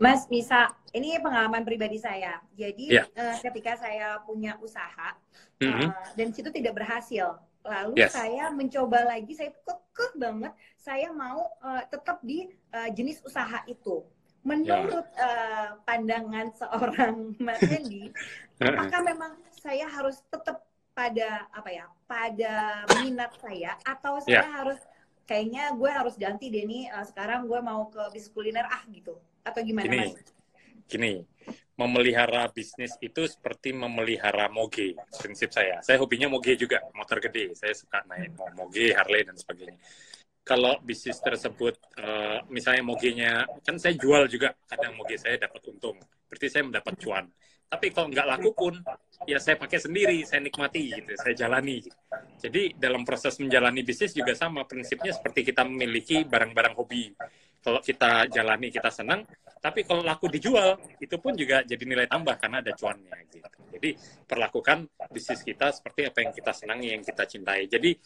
Mas bisa ini pengalaman pribadi saya. Jadi yeah. Ya. uh, ketika saya punya usaha mm -hmm. uh, dan situ tidak berhasil, lalu yes. saya mencoba lagi, saya kekeh banget, saya mau uh, tetap di uh, jenis usaha itu. Menurut yeah. uh, pandangan seorang [LAUGHS] Mas Hendy, apakah memang saya harus tetap pada apa ya pada minat saya atau saya yeah. harus kayaknya gue harus ganti deh nih uh, sekarang gue mau ke bisnis kuliner ah gitu atau gimana gini, mas? Gini, memelihara bisnis itu seperti memelihara moge prinsip saya. Saya hobinya moge juga motor gede. Saya suka naik moge, Harley dan sebagainya. Kalau bisnis tersebut uh, misalnya mogenya kan saya jual juga kadang moge saya dapat untung. Berarti saya mendapat cuan. Tapi kalau nggak laku pun ya saya pakai sendiri, saya nikmati gitu, saya jalani. Jadi dalam proses menjalani bisnis juga sama prinsipnya seperti kita memiliki barang-barang hobi. Kalau kita jalani kita senang, tapi kalau laku dijual itu pun juga jadi nilai tambah karena ada cuannya gitu. Jadi perlakukan bisnis kita seperti apa yang kita senangi, yang kita cintai. Jadi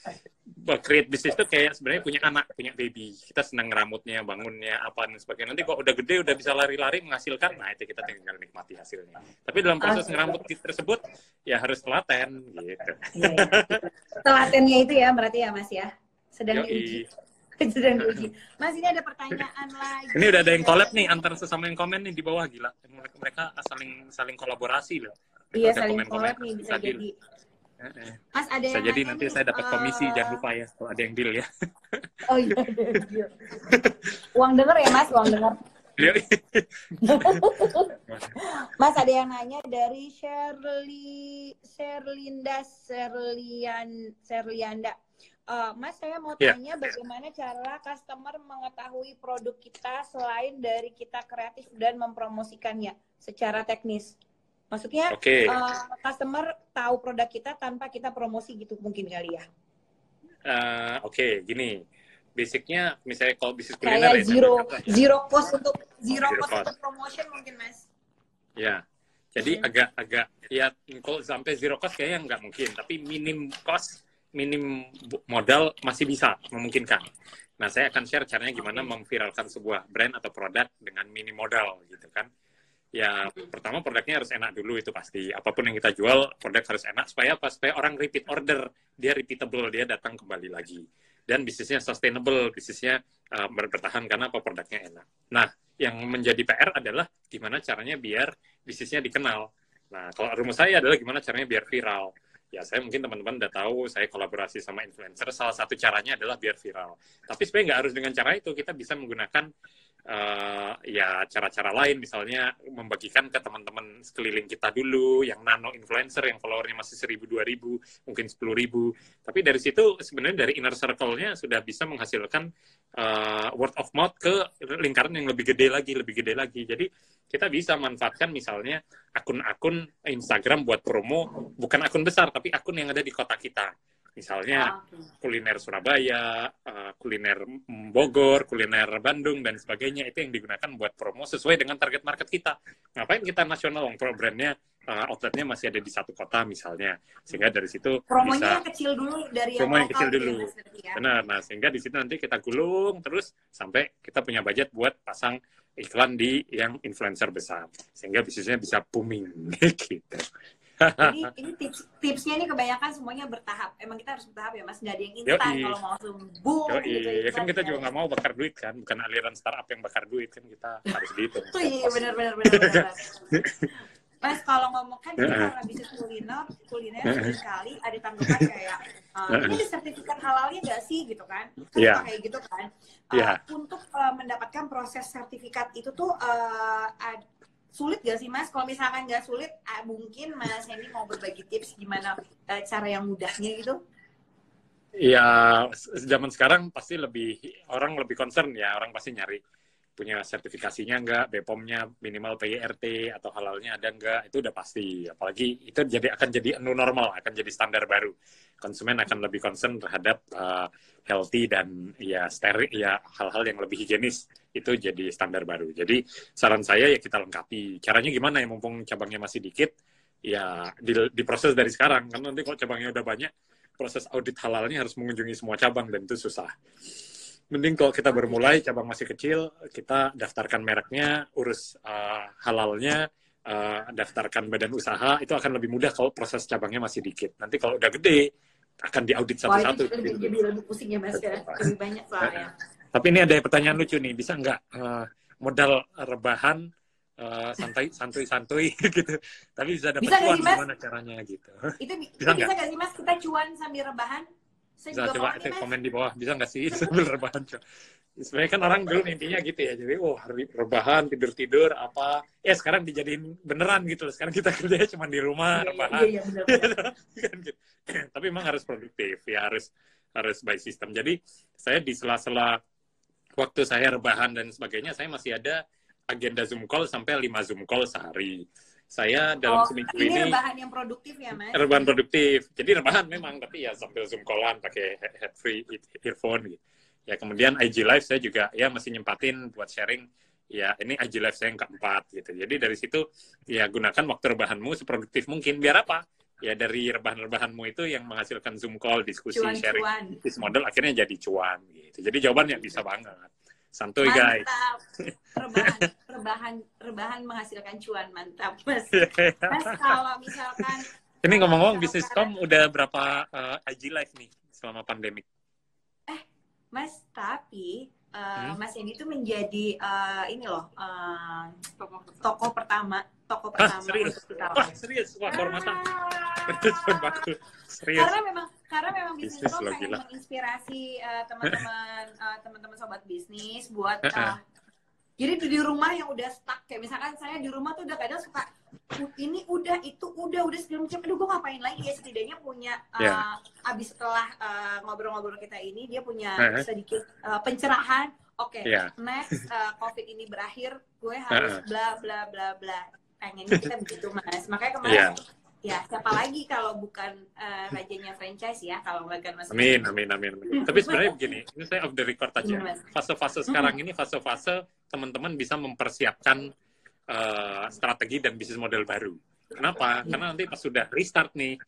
create bisnis itu kayak sebenarnya punya anak, punya baby. Kita senang rambutnya, bangunnya, apa dan sebagainya. Nanti kok udah gede, udah bisa lari-lari, menghasilkan, nah itu kita tinggal nikmati hasilnya. Tapi dalam proses okay. ngerambut tersebut, ya harus telaten, gitu. Yeah. [LAUGHS] Telatennya itu ya berarti ya Mas ya? Sedang diuji. [LAUGHS] diuji. Mas ini ada pertanyaan lagi. Ini udah ada yang collab nih antar sesama yang komen nih di bawah gila. Mereka saling saling kolaborasi loh. Iya saling collab nih bisa jadi. Mas ada yang jadi nanti nih, saya dapat komisi uh... jangan lupa ya kalau ada yang deal ya. [LAUGHS] Oh iya, iya. uang denger ya Mas, uang denger. Iya. [LAUGHS] Mas ada yang nanya dari Shirley Sherlinda Sherlian Sherlianda. Uh, Mas, saya mau yeah. tanya bagaimana cara customer mengetahui produk kita selain dari kita kreatif dan mempromosikannya secara teknis. Maksudnya okay. uh, customer tahu produk kita tanpa kita promosi gitu mungkin kali ya? Uh, Oke, okay. gini. Basicnya misalnya kalau bisnis kuliner Kayak ya, zero ya. zero cost untuk zero, zero cost, cost untuk promotion mungkin mas? Ya, jadi agak-agak ya kalau sampai zero cost kayaknya nggak mungkin, tapi minim cost minim modal masih bisa memungkinkan. Nah, saya akan share caranya gimana memviralkan sebuah brand atau produk dengan minim modal gitu kan. Ya, pertama produknya harus enak dulu itu pasti. Apa pun yang kita jual, produk harus enak supaya apa? Supaya orang repeat order, dia repeatable, dia datang kembali lagi. Dan bisnisnya sustainable, bisnisnya uh, bertahan karena apa produknya enak. Nah, yang menjadi PR adalah gimana caranya biar bisnisnya dikenal. Nah, kalau rumus saya adalah gimana caranya biar viral ya saya mungkin teman-teman udah tahu saya kolaborasi sama influencer. Salah satu caranya adalah biar viral. Tapi sebenarnya nggak harus dengan cara itu. Kita bisa menggunakan uh, ya cara-cara lain. Misalnya membagikan ke teman-teman sekeliling kita dulu yang nano influencer yang followernya masih seribu dua ribu mungkin sepuluh ribu. Tapi dari situ sebenarnya dari inner circle-nya sudah bisa menghasilkan uh, word of mouth ke lingkaran yang lebih gede lagi lebih gede lagi. Jadi kita bisa manfaatkan misalnya akun-akun Instagram buat promo bukan akun besar tapi akun yang ada di kota kita misalnya ah, kuliner Surabaya, uh, kuliner Bogor, kuliner Bandung dan sebagainya itu yang digunakan buat promo sesuai dengan target market kita. Ngapain kita nasional, wong brandnya uh, outletnya masih ada di satu kota misalnya, sehingga dari situ promonya bisa, kecil dulu dari promo yang kecil dulu, ya. benar. Nah sehingga di situ nanti kita gulung terus sampai kita punya budget buat pasang iklan di yang influencer besar sehingga bisnisnya bisa booming [LAUGHS] gitu. Jadi [LAUGHS] ini tips tipsnya ini kebanyakan semuanya bertahap. Emang kita harus bertahap ya mas, nggak ada yang instan kalau mau langsung boom. Yoi. gitu. Ya kan kita juga nggak mau bakar duit kan, bukan aliran startup yang bakar duit kan kita harus gitu. [LAUGHS] iya benar benar benar. [LAUGHS] Mas kalau ngomong kan kita karena bisnis kuliner, kuliner sekali ada tanggapan kayak uh, ini ada sertifikat halalnya nggak sih gitu kan? Kan yeah. kayak gitu kan. Uh, yeah. Untuk uh, mendapatkan proses sertifikat itu tuh uh, sulit gak sih mas? Kalau misalkan nggak sulit, uh, mungkin mas Hendy mau berbagi tips gimana uh, cara yang mudahnya gitu? Ya zaman sekarang pasti lebih orang lebih concern ya orang pasti nyari punya sertifikasinya enggak, BPOM-nya minimal PYRT atau halalnya ada enggak, itu udah pasti. Apalagi itu jadi akan jadi new normal, akan jadi standar baru. Konsumen akan lebih concern terhadap uh, healthy dan ya steril ya hal-hal yang lebih higienis itu jadi standar baru. Jadi saran saya ya kita lengkapi. Caranya gimana ya mumpung cabangnya masih dikit, ya di, diproses dari sekarang. Kan nanti kalau cabangnya udah banyak, proses audit halalnya harus mengunjungi semua cabang dan itu susah mending kalau kita bermulai cabang masih kecil kita daftarkan mereknya urus uh, halalnya uh, daftarkan badan usaha itu akan lebih mudah kalau proses cabangnya masih dikit. Nanti kalau udah gede akan diaudit satu-satu. lebih, lebih, lebih pusing ya mas ya. Lebih banyak soalnya. Tapi ini ada pertanyaan lucu nih bisa nggak uh, modal rebahan uh, santai santuy santuy [LAUGHS] gitu. Tapi bisa dapat bisa cuan gimana caranya gitu. Itu bisa nggak sih mas? Kita cuan sambil rebahan saya coba itu komen di bawah. Bisa nggak sih? [LAUGHS] Sambil rebahan sebenarnya kan orang dulu mimpinya gitu ya. Jadi oh hari rebahan tidur tidur apa? Ya sekarang dijadiin beneran gitu sekarang kita [LAUGHS] kerja cuma di rumah iya, iya rebahan. iya, iya, [LAUGHS] kan gitu. [CLEARS THROAT] tapi memang harus produktif ya harus harus by system. Jadi saya di sela-sela waktu saya rebahan dan sebagainya saya masih ada agenda zoom call sampai lima zoom call sehari saya dalam oh, seminggu ini, ini rebahan yang produktif ya mas? Rebahan produktif. Jadi rebahan memang tapi ya sambil zoom callan pakai head free earphone gitu. Ya kemudian IG live saya juga ya masih nyempatin buat sharing. Ya ini IG live saya yang keempat gitu. Jadi dari situ ya gunakan waktu rebahanmu seproduktif mungkin. Biar apa? Ya dari rebahan-rebahanmu itu yang menghasilkan zoom call diskusi cuan, sharing. Bisnis model akhirnya jadi cuan gitu. Jadi jawabannya bisa banget Santuy guys. Rebahan, [LAUGHS] rebahan, rebahan menghasilkan cuan mantap mas. Mas kalau misalkan ini ngomong-ngomong bisnis kom udah berapa uh, IG live nih selama pandemik? Eh Mas tapi uh, hmm? Mas Yendi itu menjadi uh, ini loh uh, toko pertama. toko pertama ah, serius? wah serius? Wah kehormatan ah. [LAUGHS] serius. Karena memang karena memang bisnis, bisnis lo pengen menginspirasi uh, teman-teman uh, teman-teman sobat bisnis buat uh, jadi di rumah yang udah stuck kayak misalkan saya di rumah tuh udah kadang suka ini udah itu udah udah segala macam aduh gue ngapain lagi ya setidaknya punya uh, yeah. abis setelah uh, ngobrol-ngobrol kita ini dia punya uh -huh. sedikit uh, pencerahan oke okay, yeah. next uh, [LAUGHS] covid ini berakhir gue harus uh -huh. bla bla bla bla pengennya kita begitu mas makanya kemarin yeah ya siapa lagi kalau bukan uh, rajanya franchise ya kalau bukan mas amin amin amin, amin. tapi sebenarnya begini [LAUGHS] ini saya off the record aja. Fase-fase sekarang ini fase-fase teman-teman bisa mempersiapkan uh, strategi dan bisnis model baru. Kenapa? Karena nanti pas sudah restart nih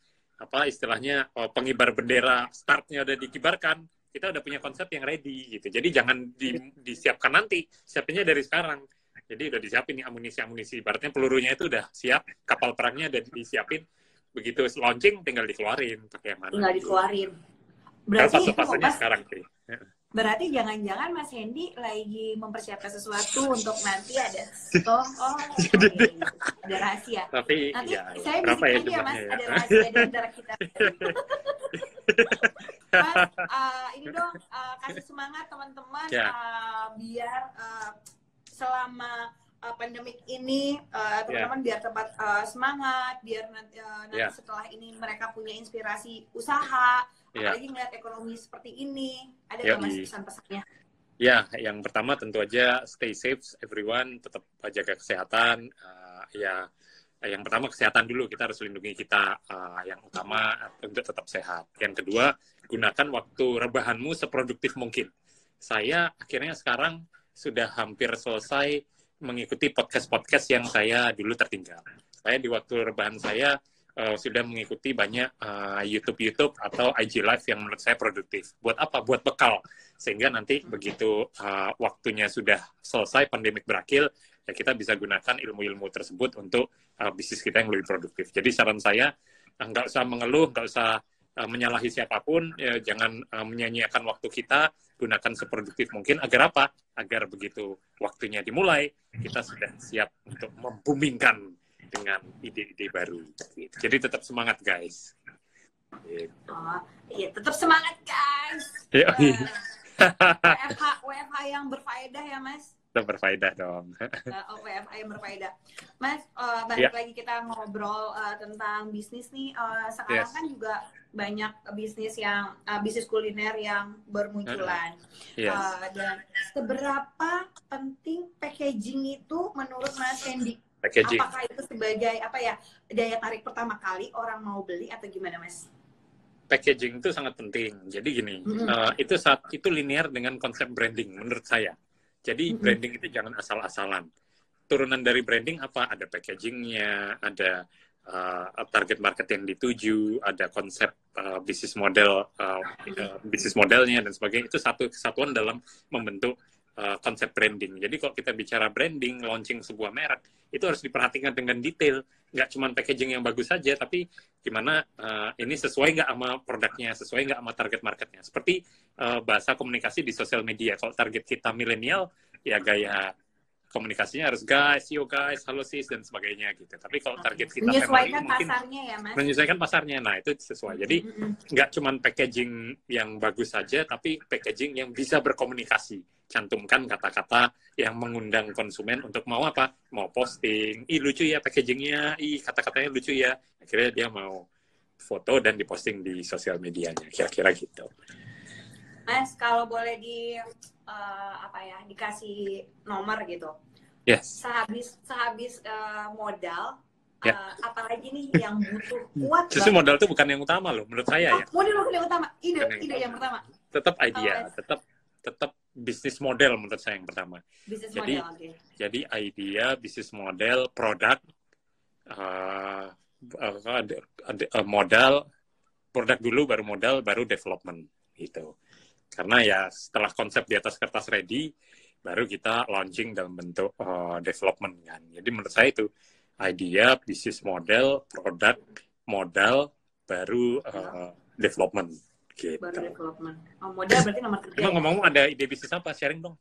apa istilahnya oh, pengibar bendera startnya udah dikibarkan kita udah punya konsep yang ready gitu. Jadi jangan di, disiapkan nanti siapinnya dari sekarang jadi udah disiapin nih amunisi-amunisi. Ibaratnya pelurunya itu udah siap, kapal perangnya udah disiapin. Begitu launching tinggal dikeluarin pakai mana. Tinggal dikeluarin. Berarti fase fasenya sekarang sih. Berarti jangan-jangan Mas Hendy lagi mempersiapkan sesuatu untuk nanti ada oh, oh okay. [LAUGHS] ada rahasia. Tapi nanti ya, saya bisa ya aja Mas, ya. ada rahasia di antara kita. [LAUGHS] mas, uh, ini dong uh, kasih semangat teman-teman ya. uh, biar uh, selama uh, pandemik ini uh, teman-teman yeah. biar tempat uh, semangat biar nanti, uh, nanti yeah. setelah ini mereka punya inspirasi usaha yeah. apalagi melihat ekonomi seperti ini ada nggak mas pesan-pesannya Ya, yang pertama tentu aja stay safe everyone, tetap jaga kesehatan. Uh, ya, yang pertama kesehatan dulu kita harus lindungi kita uh, yang utama untuk tetap sehat. Yang kedua, gunakan waktu rebahanmu seproduktif mungkin. Saya akhirnya sekarang sudah hampir selesai mengikuti podcast-podcast yang saya dulu tertinggal. Saya di waktu rebahan saya uh, sudah mengikuti banyak uh, YouTube-YouTube atau IG Live yang menurut saya produktif. Buat apa? Buat bekal. Sehingga nanti begitu uh, waktunya sudah selesai, pandemik berakhir, ya kita bisa gunakan ilmu-ilmu tersebut untuk uh, bisnis kita yang lebih produktif. Jadi saran saya, nggak usah mengeluh, nggak usah uh, menyalahi siapa pun, ya, jangan uh, menyanyiakan waktu kita, gunakan seproduktif mungkin agar apa? Agar begitu waktunya dimulai, kita sudah siap untuk membumingkan dengan ide-ide baru. Jadi tetap semangat guys. Gitu. Oh, iya tetap semangat guys. Uh, WFH, WFH yang berfaedah ya mas tetap berfaedah dong. uh, WFA yang berfaedah. Mas, uh, balik yeah. lagi kita ngobrol uh, tentang bisnis nih. Uh, sekarang yes. kan juga banyak bisnis yang uh, bisnis kuliner yang bermunculan. Yes. Uh, dan seberapa penting packaging itu menurut Mas Sandy? Packaging. Apakah itu sebagai apa ya daya tarik pertama kali orang mau beli atau gimana, Mas? Packaging itu sangat penting. Jadi gini, mm -hmm. uh, itu saat itu linear dengan konsep branding menurut saya. Jadi mm-hmm. branding itu jangan asal-asalan. Turunan dari branding apa? Ada packagingnya, ada uh, target market yang dituju, ada konsep uh, bisnis model, uh, uh, bisnis modelnya dan sebagainya. Itu satu kesatuan dalam membentuk uh, konsep branding. Jadi kalau kita bicara branding, launching sebuah merek, itu harus diperhatikan dengan detail. Nggak cuma packaging yang bagus saja, tapi gimana uh, ini sesuai nggak sama produknya, sesuai nggak sama target marketnya. Seperti uh, bahasa komunikasi di sosial media. Kalau target kita milenial, ya gaya komunikasinya harus guys, yo guys, halo sis dan sebagainya gitu. Tapi kalau target kita menyesuaikan family, pasarnya ya mas. Menyesuaikan pasarnya, nah itu sesuai. Jadi nggak mm -hmm. cuma packaging yang bagus saja, tapi packaging yang bisa berkomunikasi. Cantumkan kata-kata yang mengundang konsumen untuk mau apa? Mau posting, ih lucu ya packagingnya, ih kata-katanya lucu ya. Akhirnya dia mau foto dan diposting di sosial medianya, kira-kira gitu. Mas, kalau boleh di uh, apa ya dikasih nomor gitu. Yes. Sehabis sehabis uh, modal Yeah. Ya. Uh, apalagi nih yang butuh kuat. Justru modal itu bukan yang utama loh, menurut saya oh, ya. Modal bukan yang utama, ide yang ide yang pertama. Tetap idea, oh, tetap tetap bisnis model menurut saya yang pertama. Business jadi, model, okay. Jadi idea, bisnis model, produk, uh, uh, uh, modal, produk dulu baru modal, baru development gitu. Karena ya setelah konsep di atas kertas ready, baru kita launching dalam bentuk uh, development kan. Jadi menurut saya itu idea, bisnis model, produk, modal, baru uh, development Gitu. Baru development. Oh, modal berarti nomor tiga. Emang ya? ngomong ada ide bisnis apa? Sharing dong.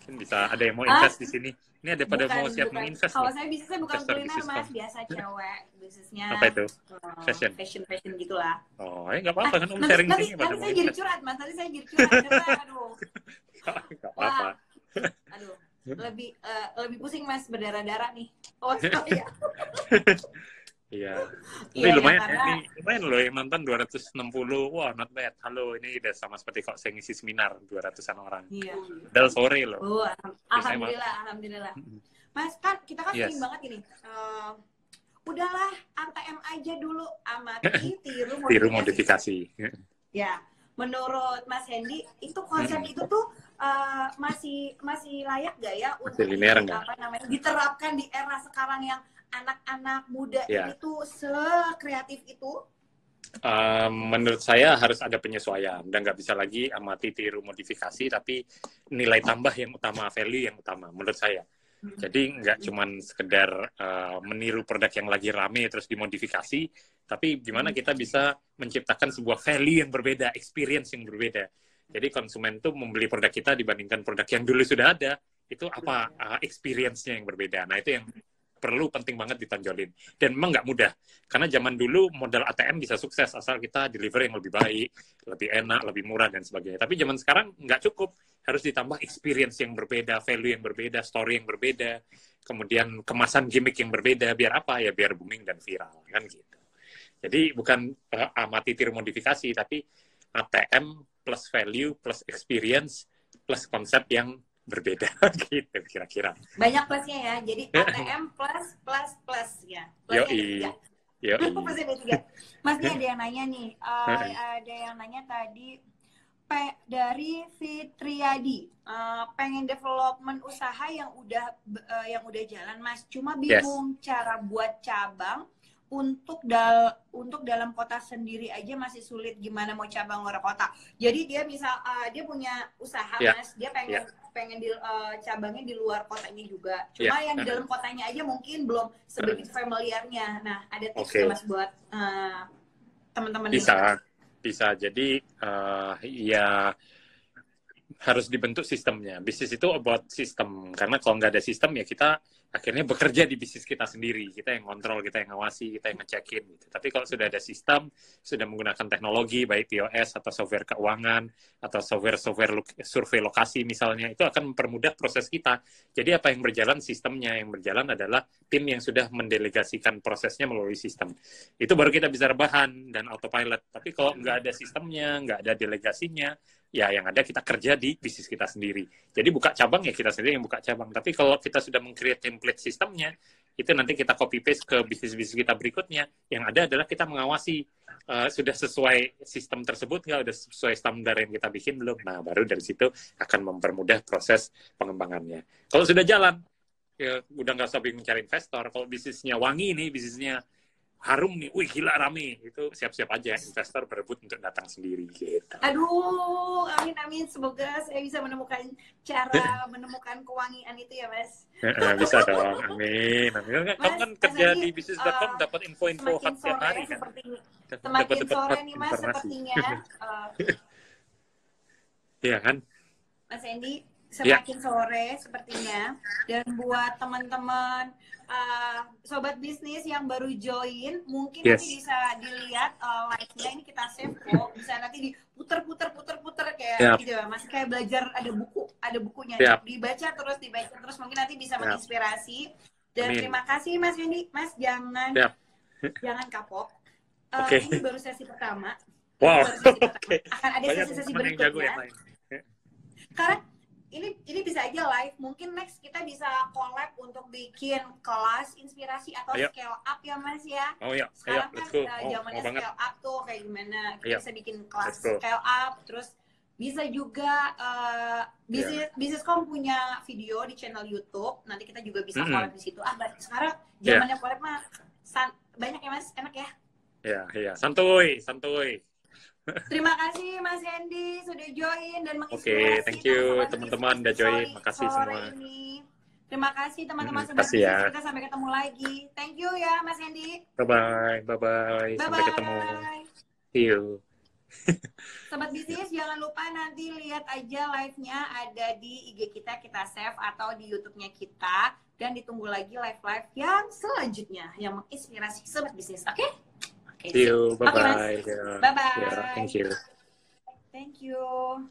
Mungkin bisa ada yang mau invest ah? di sini. Ini ada pada bukan, mau siap menginvest. Kalau saya bisnisnya bukan kuliner mas, biasa cewek. Bisnisnya apa itu? Uh, fashion. Fashion fashion gitulah. Oh, ya nggak apa-apa kan om sharing nanti, sini. Nanti saya jadi curhat mas, nanti saya jadi curhat. [LAUGHS] aduh. Gak apa-apa. Aduh, lebih uh, lebih pusing mas berdarah-darah nih. Oh, [LAUGHS] iya. [LAUGHS] Iya. [LAUGHS] Tapi iya, lumayan ya, karena... ya, ini lumayan loh yang nonton 260. Wah, not bad. Halo, ini udah sama seperti kok saya ngisi seminar 200-an orang. Iya. Dal sore loh. Oh, alhamdulillah, alhamdulillah. Mas kan kita kan yes. sering banget ini. Uh, udahlah ATM aja dulu amati [LAUGHS] tiru modifikasi. tiru modifikasi. [LAUGHS] ya, menurut Mas Hendy itu konsep hmm. itu tuh uh, masih masih layak gak ya untuk linear apa namanya diterapkan di era sekarang yang anak-anak muda yeah. itu sekreatif itu? Um, menurut saya harus ada penyesuaian dan nggak bisa lagi amati tiru modifikasi tapi nilai tambah yang utama value yang utama menurut saya hmm. jadi nggak cuman sekedar uh, meniru produk yang lagi rame terus dimodifikasi tapi gimana hmm. kita bisa menciptakan sebuah value yang berbeda experience yang berbeda jadi konsumen tuh membeli produk kita dibandingkan produk yang dulu sudah ada itu apa uh, experience-nya yang berbeda nah itu yang perlu penting banget ditonjolin. Dan memang nggak mudah. Karena zaman dulu modal ATM bisa sukses asal kita deliver yang lebih baik, lebih enak, lebih murah, dan sebagainya. Tapi zaman sekarang nggak cukup. Harus ditambah experience yang berbeda, value yang berbeda, story yang berbeda, kemudian kemasan gimmick yang berbeda. Biar apa? Ya biar booming dan viral. Kan gitu. Jadi bukan uh, amati tiru modifikasi, tapi ATM plus value plus experience plus konsep yang berbeda [LAUGHS] gitu kira-kira. Banyak plusnya ya. Jadi [LAUGHS] ATM plus plus plus ya. Yo tiga. Yo. [LAUGHS] Mas ini ada yang nanya nih. Uh, ada yang nanya tadi P dari Fitriadi uh, pengen development usaha yang udah uh, yang udah jalan Mas. Cuma bingung yes. cara buat cabang untuk dal untuk dalam kota sendiri aja masih sulit gimana mau cabang luar kota. Jadi dia misal uh, dia punya usaha yeah. mas, dia pengen yeah. Pengen di uh, cabangnya di luar kotanya juga. Cuma yeah. yang di dalam kotanya aja mungkin belum sebegitu familiarnya. Nah ada tips okay. mas buat uh, teman-teman bisa ini. bisa. Jadi uh, ya harus dibentuk sistemnya. Bisnis itu about sistem. Karena kalau nggak ada sistem ya kita akhirnya [LAUGHS] bekerja di bisnis kita sendiri. Kita yang kontrol kita yang ngawasi kita yang ngecekin gitu. Tapi kalau sudah ada sistem sudah menggunakan teknologi baik POS atau software keuangan atau software software survei lokasi misalnya itu akan mempermudah proses kita. Jadi apa yang berjalan sistemnya yang berjalan adalah tim yang sudah mendelegasikan prosesnya melalui sistem. Itu baru kita bisa rebahan dan autopilot. Tapi kalau nggak ada sistemnya nggak ada delegasinya ya yang ada kita kerja di bisnis kita sendiri. Jadi buka cabang ya kita sendiri yang buka cabang. Tapi kalau kita sudah meng-create template sistemnya, itu nanti kita copy paste ke bisnis-bisnis kita berikutnya. Yang ada adalah kita mengawasi uh, sudah sesuai sistem tersebut nggak, udah sesuai standar yang kita bikin belum. Nah baru dari situ akan mempermudah proses pengembangannya. Kalau sudah jalan, ya udah nggak usah bingung cari investor. Kalau bisnisnya wangi nih, bisnisnya harum nih, wih gila rame, itu siap-siap aja investor berebut untuk datang sendiri gitu. Aduh, amin amin, semoga saya bisa menemukan cara menemukan kewangian itu ya mas. bisa dong, amin. amin. Mas, Kamu kan kerja di bisnis.com uh, dapat info-info hot setiap hari kan. Seperti, semakin dapet, sore nih mas, sepertinya. [LAUGHS] Iya uh, kan? Mas Andy, semakin yeah. sore sepertinya dan buat teman-teman uh, sobat bisnis yang baru join mungkin yes. nanti bisa dilihat uh, live-nya ini kita save kok bisa nanti diputer-puter puter-puter kayak yeah. gitu ya masih kayak belajar ada buku ada bukunya yeah. dibaca terus dibaca terus mungkin nanti bisa yeah. menginspirasi dan Amin. terima kasih Mas Yuni Mas jangan yeah. jangan kapok uh, okay. ini baru sesi pertama wow sesi pertama. [LAUGHS] okay. akan ada sesi-sesi berikutnya karena ini ini bisa aja live. Mungkin next kita bisa collab untuk bikin kelas inspirasi atau Ayo. scale up ya Mas ya. Oh iya. Sekarang Ayo, kan uh, zamannya oh, scale up tuh kayak gimana. Kita Ayo. bisa bikin kelas scale up terus bisa juga uh, bisnis yeah. bisnis kom punya video di channel YouTube. Nanti kita juga bisa mm -hmm. collab di situ. Ah, sekarang zamannya yeah. collab mah banyak ya Mas, enak ya. Iya, yeah, iya. Yeah. Santuy, santuy. Terima kasih Mas Hendy sudah join dan menginspirasi. Oke, okay, thank you teman-teman udah join. Makasih semua. Ini. Terima kasih teman-teman hmm, sudah kasih ya. kita sampai ketemu lagi. Thank you ya Mas Hendy. Bye bye, bye bye. bye, -bye. Sampai ketemu. See you. [LAUGHS] Sobat bisnis jangan lupa nanti lihat aja live-nya ada di IG kita kita save atau di YouTube-nya kita dan ditunggu lagi live-live yang selanjutnya yang menginspirasi sobat bisnis. Oke? Okay? See thank you. Bye-bye. Bye-bye. Thank you. Thank you.